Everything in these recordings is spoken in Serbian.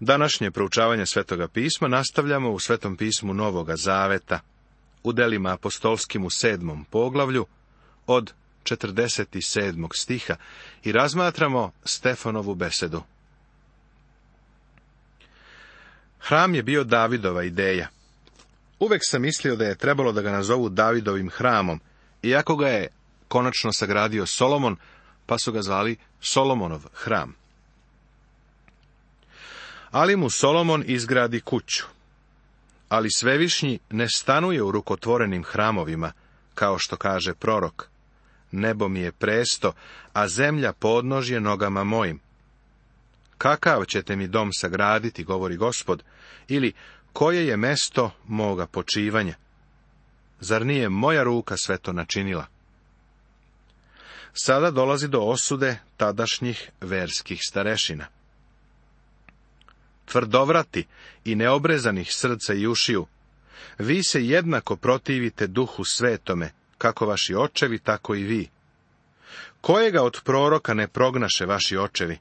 Današnje proučavanje Svetoga pisma nastavljamo u Svetom pismu Novoga Zaveta, u delima apostolskim u sedmom poglavlju, od 47. stiha i razmatramo Stefanovu besedu. Hram je bio Davidova ideja. Uvek sam mislio da je trebalo da ga nazovu Davidovim hramom, iako ga je konačno sagradio Solomon, pa su ga zvali Solomonov hram. Ali mu Solomon izgradi kuću. Ali svevišnji ne stanuje u rukotvorenim hramovima, kao što kaže prorok. Nebo mi je presto, a zemlja podnožje nogama mojim. Kakav ćete mi dom sagraditi, govori gospod, ili koje je mesto moga počivanja? Zar nije moja ruka sve to načinila? Sada dolazi do osude tadašnjih verskih starešina tvrdovrati i neobrezanih srca i ušiju. Vi se jednako protivite duhu svetome, kako vaši očevi, tako i vi. Kojega od proroka ne prognaše vaši očevi?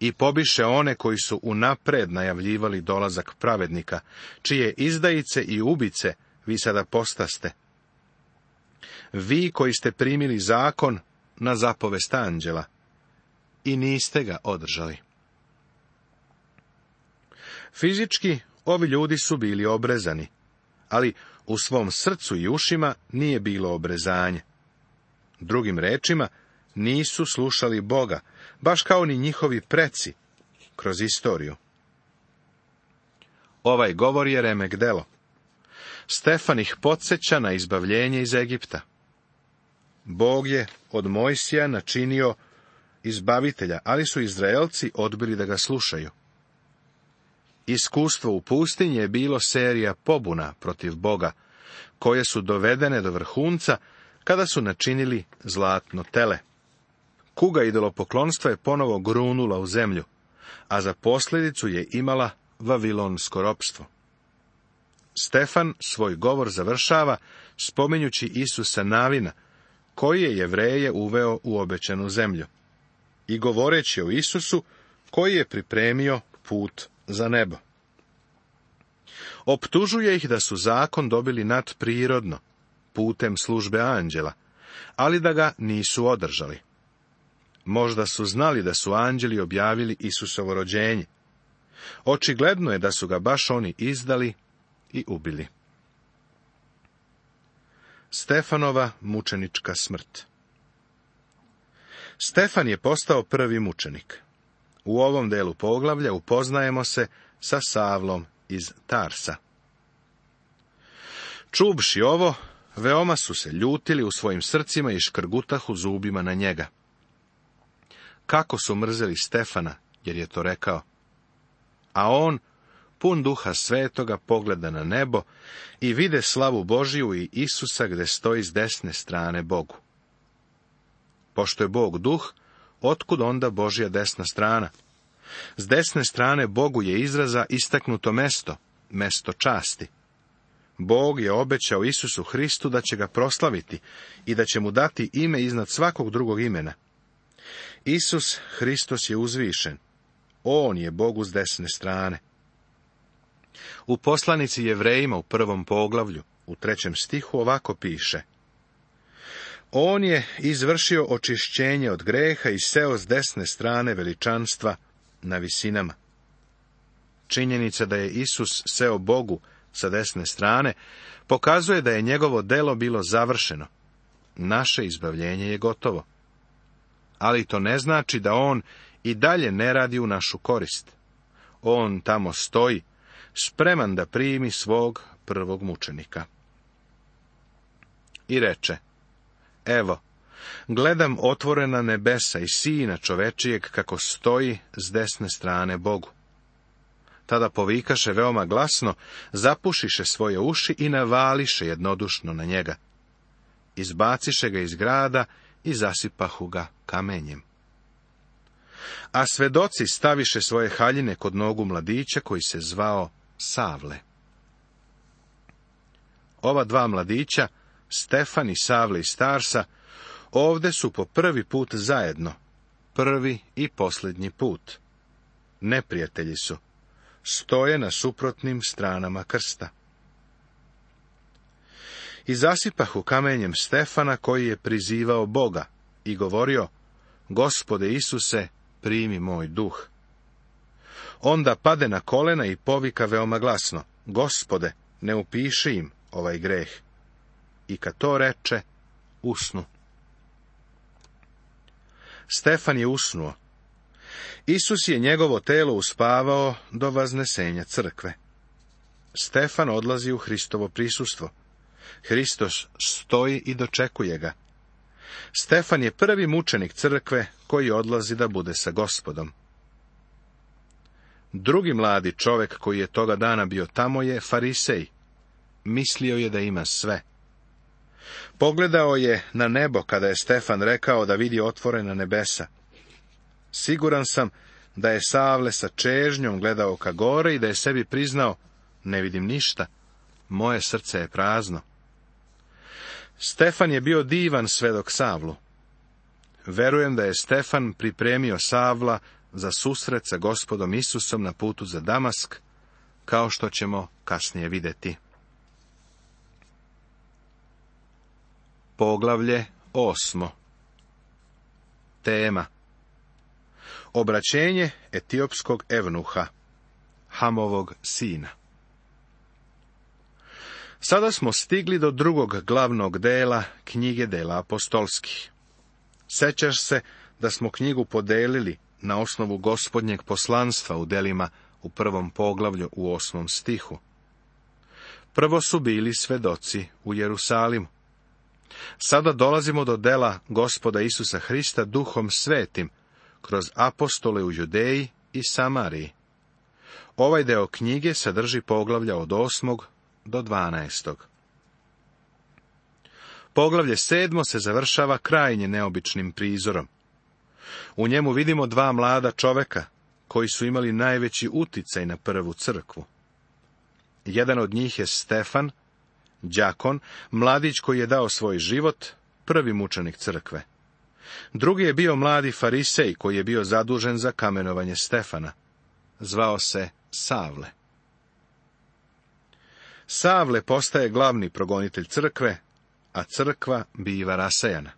I pobiše one koji su unapred najavljivali dolazak pravednika, čije izdajice i ubice vi sada postaste. Vi koji ste primili zakon na zapovest anđela i niste ga održali. Fizički ovi ljudi su bili obrezani, ali u svom srcu i ušima nije bilo obrezanje. Drugim rečima, nisu slušali Boga, baš kao ni njihovi preci, kroz istoriju. Ovaj govor je remek delo. Stefan ih podsjeća na izbavljenje iz Egipta. Bog je od Mojsija načinio izbavitelja, ali su Izraelci odbili da ga slušaju. Iskustvo u pustinji je bilo serija pobuna protiv Boga, koje su dovedene do vrhunca kada su načinili zlatno tele. Kuga idolopoklonstva je ponovo grunula u zemlju, a za posljedicu je imala vavilonsko ropstvo. Stefan svoj govor završava spominjući Isusa Navina, koji je jevreje uveo u obećanu zemlju, i govoreći o Isusu, koji je pripremio put za nebo. Optužuje ih da su zakon dobili nadprirodno, putem službe anđela, ali da ga nisu održali. Možda su znali da su anđeli objavili Isusovo rođenje. Očigledno je da su ga baš oni izdali i ubili. Stefanova mučenička smrt Stefan je postao prvi mučenik. U ovom delu poglavlja upoznajemo se sa Savlom iz Tarsa. Čubši ovo, veoma su se ljutili u svojim srcima i škrgutahu zubima na njega. Kako su mrzeli Stefana, jer je to rekao. A on, pun duha svetoga, pogleda na nebo i vide slavu Božiju i Isusa gde stoji s desne strane Bogu. Pošto je Bog duh, otkud onda Božja desna strana? S desne strane Bogu je izraza istaknuto mesto, mesto časti. Bog je obećao Isusu Hristu da će ga proslaviti i da će mu dati ime iznad svakog drugog imena. Isus Hristos je uzvišen. On je Bogu s desne strane. U poslanici jevrejima u prvom poglavlju, u trećem stihu ovako piše – on je izvršio očišćenje od greha i seo s desne strane veličanstva na visinama. Činjenica da je Isus seo Bogu sa desne strane pokazuje da je njegovo delo bilo završeno. Naše izbavljenje je gotovo. Ali to ne znači da on i dalje ne radi u našu korist. On tamo stoji, spreman da primi svog prvog mučenika. I reče, Evo, gledam otvorena nebesa i sina čovečijeg kako stoji s desne strane Bogu. Tada povikaše veoma glasno, zapušiše svoje uši i navališe jednodušno na njega. Izbaciše ga iz grada i zasipahu ga kamenjem. A svedoci staviše svoje haljine kod nogu mladića koji se zvao Savle. Ova dva mladića Stefan i Savle i Starsa, ovde su po prvi put zajedno, prvi i posljednji put. Neprijatelji su, stoje na suprotnim stranama krsta. I u kamenjem Stefana koji je prizivao Boga i govorio, Gospode Isuse, primi moj duh. Onda pade na kolena i povika veoma glasno, Gospode, ne upiši im ovaj greh i kad to reče, usnu. Stefan je usnuo. Isus je njegovo telo uspavao do vaznesenja crkve. Stefan odlazi u Hristovo prisustvo. Hristos stoji i dočekuje ga. Stefan je prvi mučenik crkve koji odlazi da bude sa gospodom. Drugi mladi čovjek koji je toga dana bio tamo je farisej. Mislio je da ima sve. Pogledao je na nebo kada je Stefan rekao da vidi otvorena nebesa. Siguran sam da je Savle sa čežnjom gledao ka gore i da je sebi priznao, ne vidim ništa, moje srce je prazno. Stefan je bio divan svedok Savlu. Verujem da je Stefan pripremio Savla za susret sa gospodom Isusom na putu za Damask, kao što ćemo kasnije vidjeti. Poglavlje osmo. Tema Obraćenje etiopskog evnuha, Hamovog sina. Sada smo stigli do drugog glavnog dela knjige dela apostolskih. Sećaš se da smo knjigu podelili na osnovu gospodnjeg poslanstva u delima u prvom poglavlju u osmom stihu. Prvo su bili svedoci u Jerusalimu. Sada dolazimo do dela gospoda Isusa Hrista duhom svetim, kroz apostole u Judeji i Samariji. Ovaj deo knjige sadrži poglavlja od 8. do 12. Poglavlje 7. se završava krajnje neobičnim prizorom. U njemu vidimo dva mlada čoveka, koji su imali najveći uticaj na prvu crkvu. Jedan od njih je Stefan, đakon, mladić koji je dao svoj život, prvi mučenik crkve. Drugi je bio mladi farisej koji je bio zadužen za kamenovanje Stefana. Zvao se Savle. Savle postaje glavni progonitelj crkve, a crkva biva rasejana.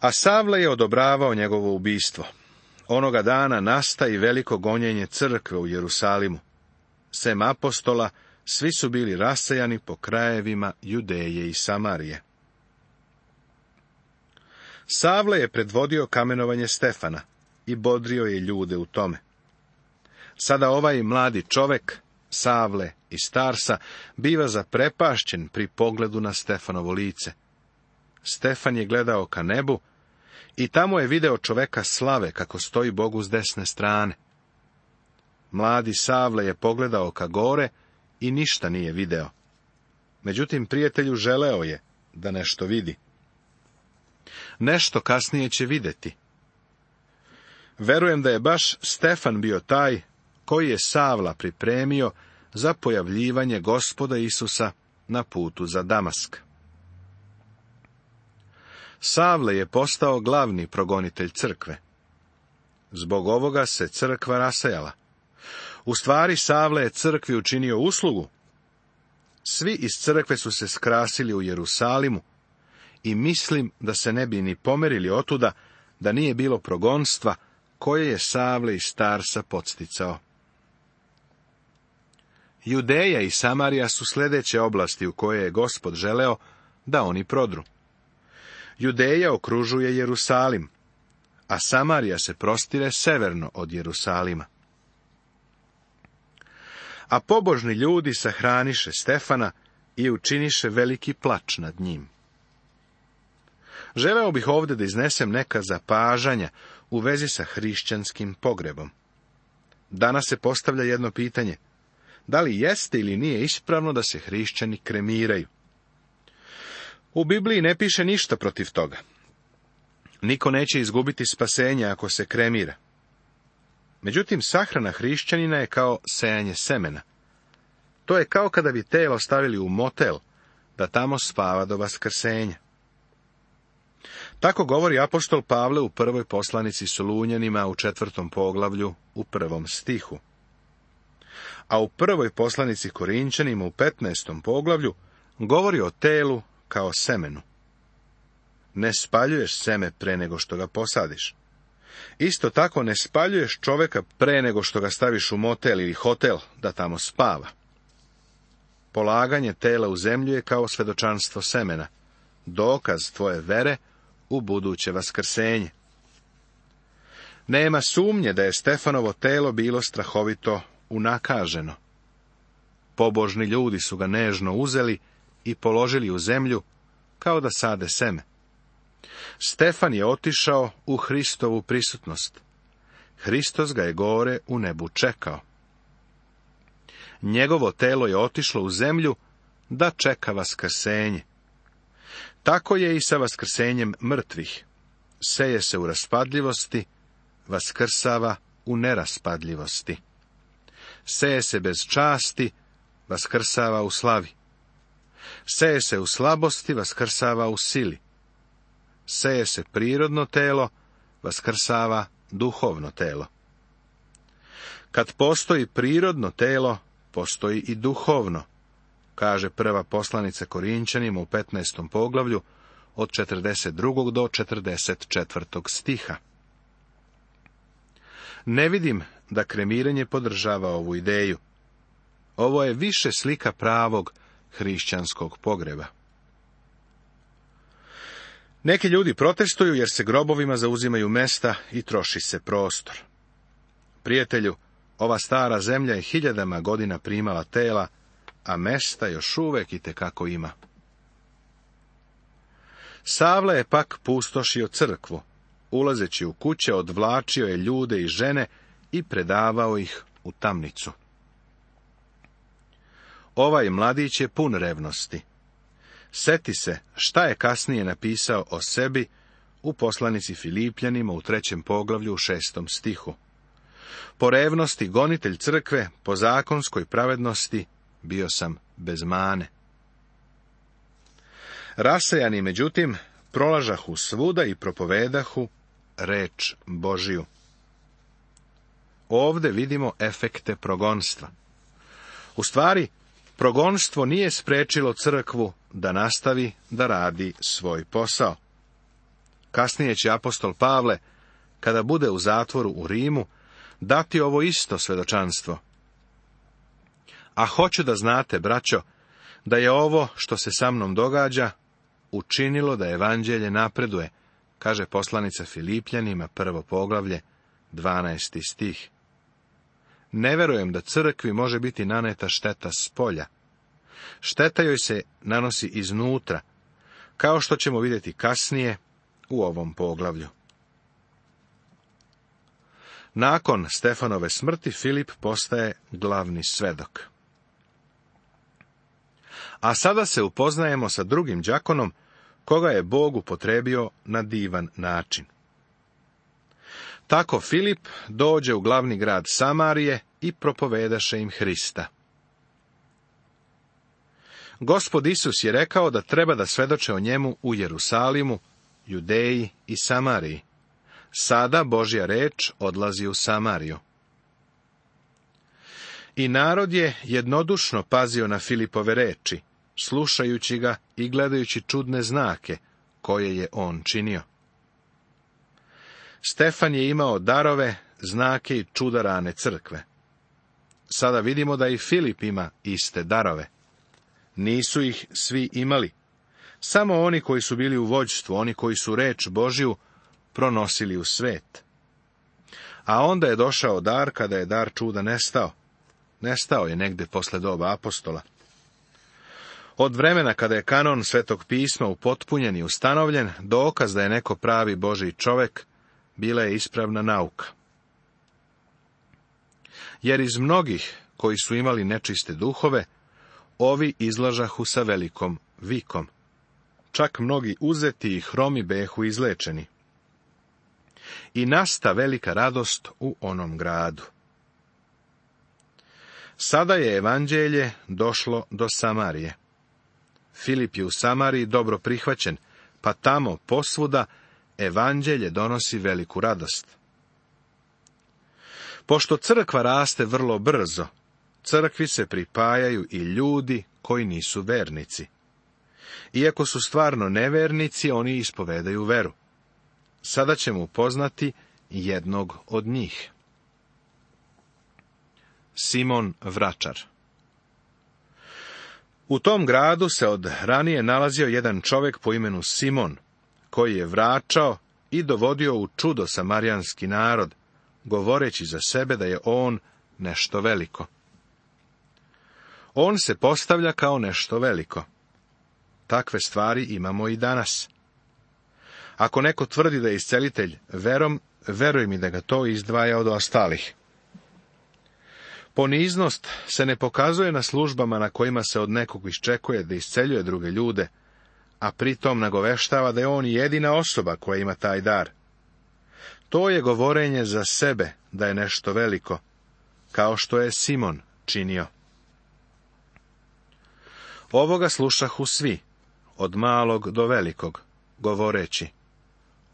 A Savle je odobravao njegovo ubistvo. Onoga dana nastaje veliko gonjenje crkve u Jerusalimu. Sem apostola, svi su bili raseljani po krajevima Judeje i Samarije. Savle je predvodio kamenovanje Stefana i bodrio je ljude u tome. Sada ovaj mladi čovek, Savle i Starsa, biva zaprepašćen pri pogledu na Stefanovo lice. Stefan je gledao ka nebu i tamo je video čoveka slave kako stoji Bogu s desne strane. Mladi Savle je pogledao ka gore i ništa nije video. Međutim, prijatelju želeo je da nešto vidi. Nešto kasnije će videti. Verujem da je baš Stefan bio taj koji je Savla pripremio za pojavljivanje gospoda Isusa na putu za Damask. Savle je postao glavni progonitelj crkve. Zbog ovoga se crkva rasajala. U stvari, Savle je crkvi učinio uslugu. Svi iz crkve su se skrasili u Jerusalimu i mislim da se ne bi ni pomerili otuda da nije bilo progonstva koje je Savle i Starsa podsticao. Judeja i Samarija su sljedeće oblasti u koje je gospod želeo da oni prodru. Judeja okružuje Jerusalim, a Samarija se prostire severno od Jerusalima. A pobožni ljudi sahraniše Stefana i učiniše veliki plač nad njim. Želeo bih ovdje da iznesem neka zapažanja u vezi sa hrišćanskim pogrebom. Danas se postavlja jedno pitanje. Da li jeste ili nije ispravno da se hrišćani kremiraju? U Bibliji ne piše ništa protiv toga. Niko neće izgubiti spasenje ako se kremira. Međutim, sahrana hrišćanina je kao sejanje semena. To je kao kada bi telo stavili u motel, da tamo spava do vaskrsenja. Tako govori apostol Pavle u prvoj poslanici Solunjanima u četvrtom poglavlju u prvom stihu. A u prvoj poslanici Korinčanima u petnestom poglavlju govori o telu kao semenu. Ne spaljuješ seme pre nego što ga posadiš. Isto tako ne spaljuješ čoveka pre nego što ga staviš u motel ili hotel da tamo spava. Polaganje tela u zemlju je kao svedočanstvo semena, dokaz tvoje vere u buduće vaskrsenje. Nema sumnje da je Stefanovo telo bilo strahovito unakaženo. Pobožni ljudi su ga nežno uzeli i položili u zemlju kao da sade seme. Stefan je otišao u Hristovu prisutnost. Hristos ga je gore u nebu čekao. Njegovo telo je otišlo u zemlju da čeka vaskrsenje. Tako je i sa vaskrsenjem mrtvih. Seje se u raspadljivosti, vaskrsava u neraspadljivosti. Seje se bez časti, vaskrsava u slavi. Seje se u slabosti, vaskrsava u sili seje se prirodno telo, vaskrsava duhovno telo. Kad postoji prirodno telo, postoji i duhovno, kaže prva poslanica Korinčanima u 15. poglavlju od 42. do 44. stiha. Ne vidim da kremiranje podržava ovu ideju. Ovo je više slika pravog hrišćanskog pogreba. Neki ljudi protestuju jer se grobovima zauzimaju mesta i troši se prostor. Prijatelju, ova stara zemlja je hiljadama godina primala tela, a mesta još uvijek i tekako ima. Savla je pak pustošio crkvu. Ulazeći u kuće, odvlačio je ljude i žene i predavao ih u tamnicu. Ovaj mladić je pun revnosti. Seti se šta je kasnije napisao o sebi u poslanici Filipljanima u trećem poglavlju u šestom stihu. Po revnosti gonitelj crkve, po zakonskoj pravednosti, bio sam bez mane. Rasajani, međutim, prolažahu svuda i propovedahu reč Božiju. Ovde vidimo efekte progonstva. U stvari, Progonstvo nije sprečilo crkvu da nastavi da radi svoj posao. Kasnije će apostol Pavle, kada bude u zatvoru u Rimu, dati ovo isto svedočanstvo. A hoću da znate, braćo, da je ovo što se sa mnom događa učinilo da evanđelje napreduje, kaže poslanica Filipljanima prvo poglavlje, 12. stih. Ne verujem da crkvi može biti naneta šteta s polja. Šteta joj se nanosi iznutra, kao što ćemo vidjeti kasnije u ovom poglavlju. Nakon Stefanove smrti Filip postaje glavni svedok. A sada se upoznajemo sa drugim džakonom koga je Bog upotrebio na divan način. Tako Filip dođe u glavni grad Samarije i propovedaše im Hrista. Gospod Isus je rekao da treba da svedoče o njemu u Jerusalimu, Judeji i Samariji. Sada Božja reč odlazi u Samariju. I narod je jednodušno pazio na Filipove reči, slušajući ga i gledajući čudne znake koje je on činio. Stefan je imao darove, znake i čuda crkve. Sada vidimo da i Filip ima iste darove. Nisu ih svi imali. Samo oni koji su bili u vođstvu, oni koji su reč Božju pronosili u svet. A onda je došao dar kada je dar čuda nestao. Nestao je negde posle doba apostola. Od vremena kada je kanon svetog pisma upotpunjen i ustanovljen, dokaz da je neko pravi Boži čovek, bila je ispravna nauka jer iz mnogih koji su imali nečiste duhove, ovi izlažahu sa velikom vikom. Čak mnogi uzeti i hromi behu izlečeni. I nasta velika radost u onom gradu. Sada je evanđelje došlo do Samarije. Filip je u Samariji dobro prihvaćen, pa tamo posvuda evanđelje donosi veliku radost. Pošto crkva raste vrlo brzo, crkvi se pripajaju i ljudi koji nisu vernici. Iako su stvarno nevernici, oni ispovedaju veru. Sada ćemo upoznati jednog od njih. Simon Vračar U tom gradu se od ranije nalazio jedan čovek po imenu Simon, koji je vračao i dovodio u čudo samarijanski narod, govoreći za sebe da je on nešto veliko. On se postavlja kao nešto veliko. Takve stvari imamo i danas. Ako neko tvrdi da je iscelitelj verom, veruj mi da ga to izdvaja od ostalih. Poniznost se ne pokazuje na službama na kojima se od nekog iščekuje da isceljuje druge ljude, a pritom nagoveštava da je on jedina osoba koja ima taj dar – to je govorenje za sebe da je nešto veliko, kao što je Simon činio. Ovoga slušahu svi, od malog do velikog, govoreći.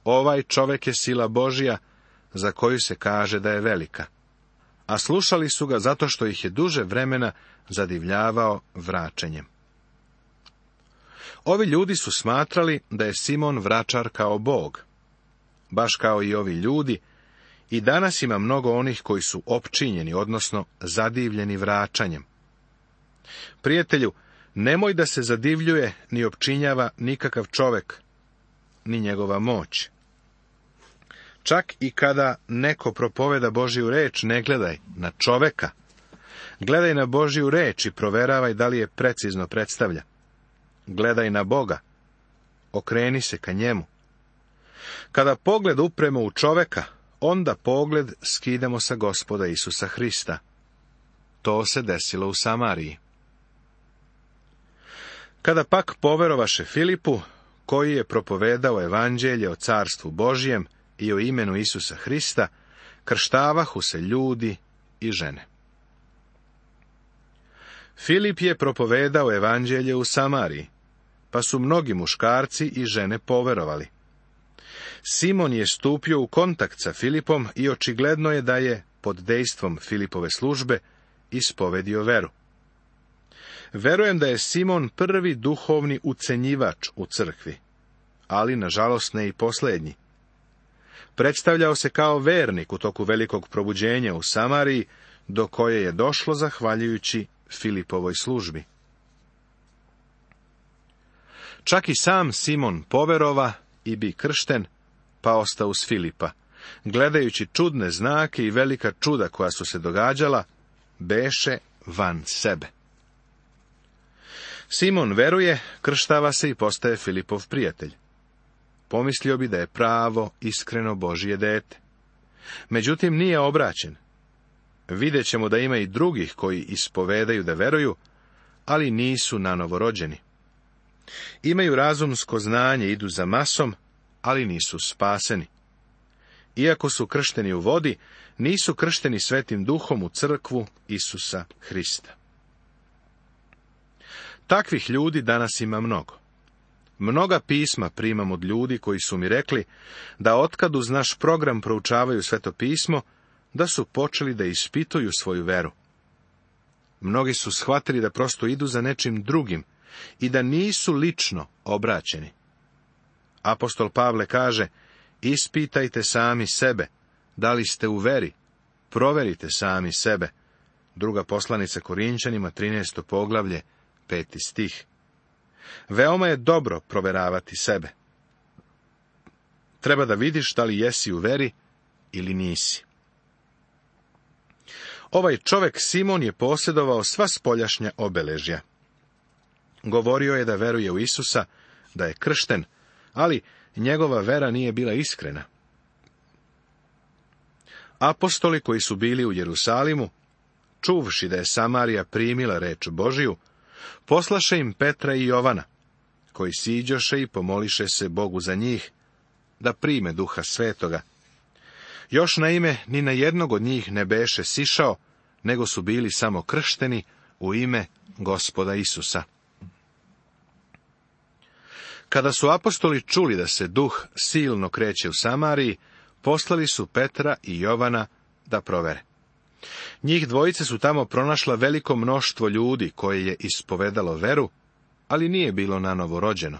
Ovaj čovek je sila Božija, za koju se kaže da je velika. A slušali su ga zato što ih je duže vremena zadivljavao vraćenjem. Ovi ljudi su smatrali da je Simon vračar kao Bog, baš kao i ovi ljudi, i danas ima mnogo onih koji su opčinjeni, odnosno zadivljeni vraćanjem. Prijatelju, nemoj da se zadivljuje ni opčinjava nikakav čovek, ni njegova moć. Čak i kada neko propoveda Božiju reč, ne gledaj na čoveka. Gledaj na Božiju reč i proveravaj da li je precizno predstavlja. Gledaj na Boga. Okreni se ka njemu. Kada pogled upremo u čoveka, onda pogled skidemo sa gospoda Isusa Hrista. To se desilo u Samariji. Kada pak poverovaše Filipu, koji je propovedao evanđelje o carstvu Božijem i o imenu Isusa Hrista, krštavahu se ljudi i žene. Filip je propovedao evanđelje u Samariji, pa su mnogi muškarci i žene poverovali. Simon je stupio u kontakt sa Filipom i očigledno je da je, pod dejstvom Filipove službe, ispovedio veru. Verujem da je Simon prvi duhovni ucenjivač u crkvi, ali nažalost ne i posljednji. Predstavljao se kao vernik u toku velikog probuđenja u Samariji, do koje je došlo zahvaljujući Filipovoj službi. Čak i sam Simon poverova i bi kršten, pa ostao uz Filipa. Gledajući čudne znake i velika čuda koja su se događala, beše van sebe. Simon veruje, krštava se i postaje Filipov prijatelj. Pomislio bi da je pravo, iskreno Božije dete. Međutim, nije obraćen. Vidjet ćemo da ima i drugih koji ispovedaju da veruju, ali nisu na rođeni. Imaju razumsko znanje, idu za masom, ali nisu spaseni. Iako su kršteni u vodi, nisu kršteni svetim duhom u crkvu Isusa Hrista. Takvih ljudi danas ima mnogo. Mnoga pisma primam od ljudi koji su mi rekli da otkad uz naš program proučavaju sveto pismo, da su počeli da ispituju svoju veru. Mnogi su shvatili da prosto idu za nečim drugim i da nisu lično obraćeni. Apostol Pavle kaže, ispitajte sami sebe, da li ste u veri, proverite sami sebe. Druga poslanica Korinčanima, 13. poglavlje, 5. stih. Veoma je dobro proveravati sebe. Treba da vidiš da li jesi u veri ili nisi. Ovaj čovek Simon je posjedovao sva spoljašnja obeležja. Govorio je da veruje u Isusa, da je kršten, ali njegova vera nije bila iskrena. Apostoli koji su bili u Jerusalimu, čuvši da je Samarija primila reč Božiju, poslaše im Petra i Jovana, koji siđoše i pomoliše se Bogu za njih, da prime duha svetoga. Još na ime ni na jednog od njih ne beše sišao, nego su bili samo kršteni u ime gospoda Isusa. Kada su apostoli čuli da se duh silno kreće u Samariji, poslali su Petra i Jovana da provere. Njih dvojice su tamo pronašla veliko mnoštvo ljudi koje je ispovedalo veru, ali nije bilo na novo rođeno.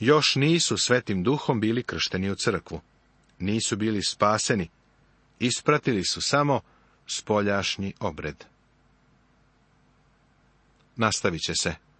Još nisu svetim duhom bili kršteni u crkvu. Nisu bili spaseni. Ispratili su samo spoljašnji obred. Nastavit će se.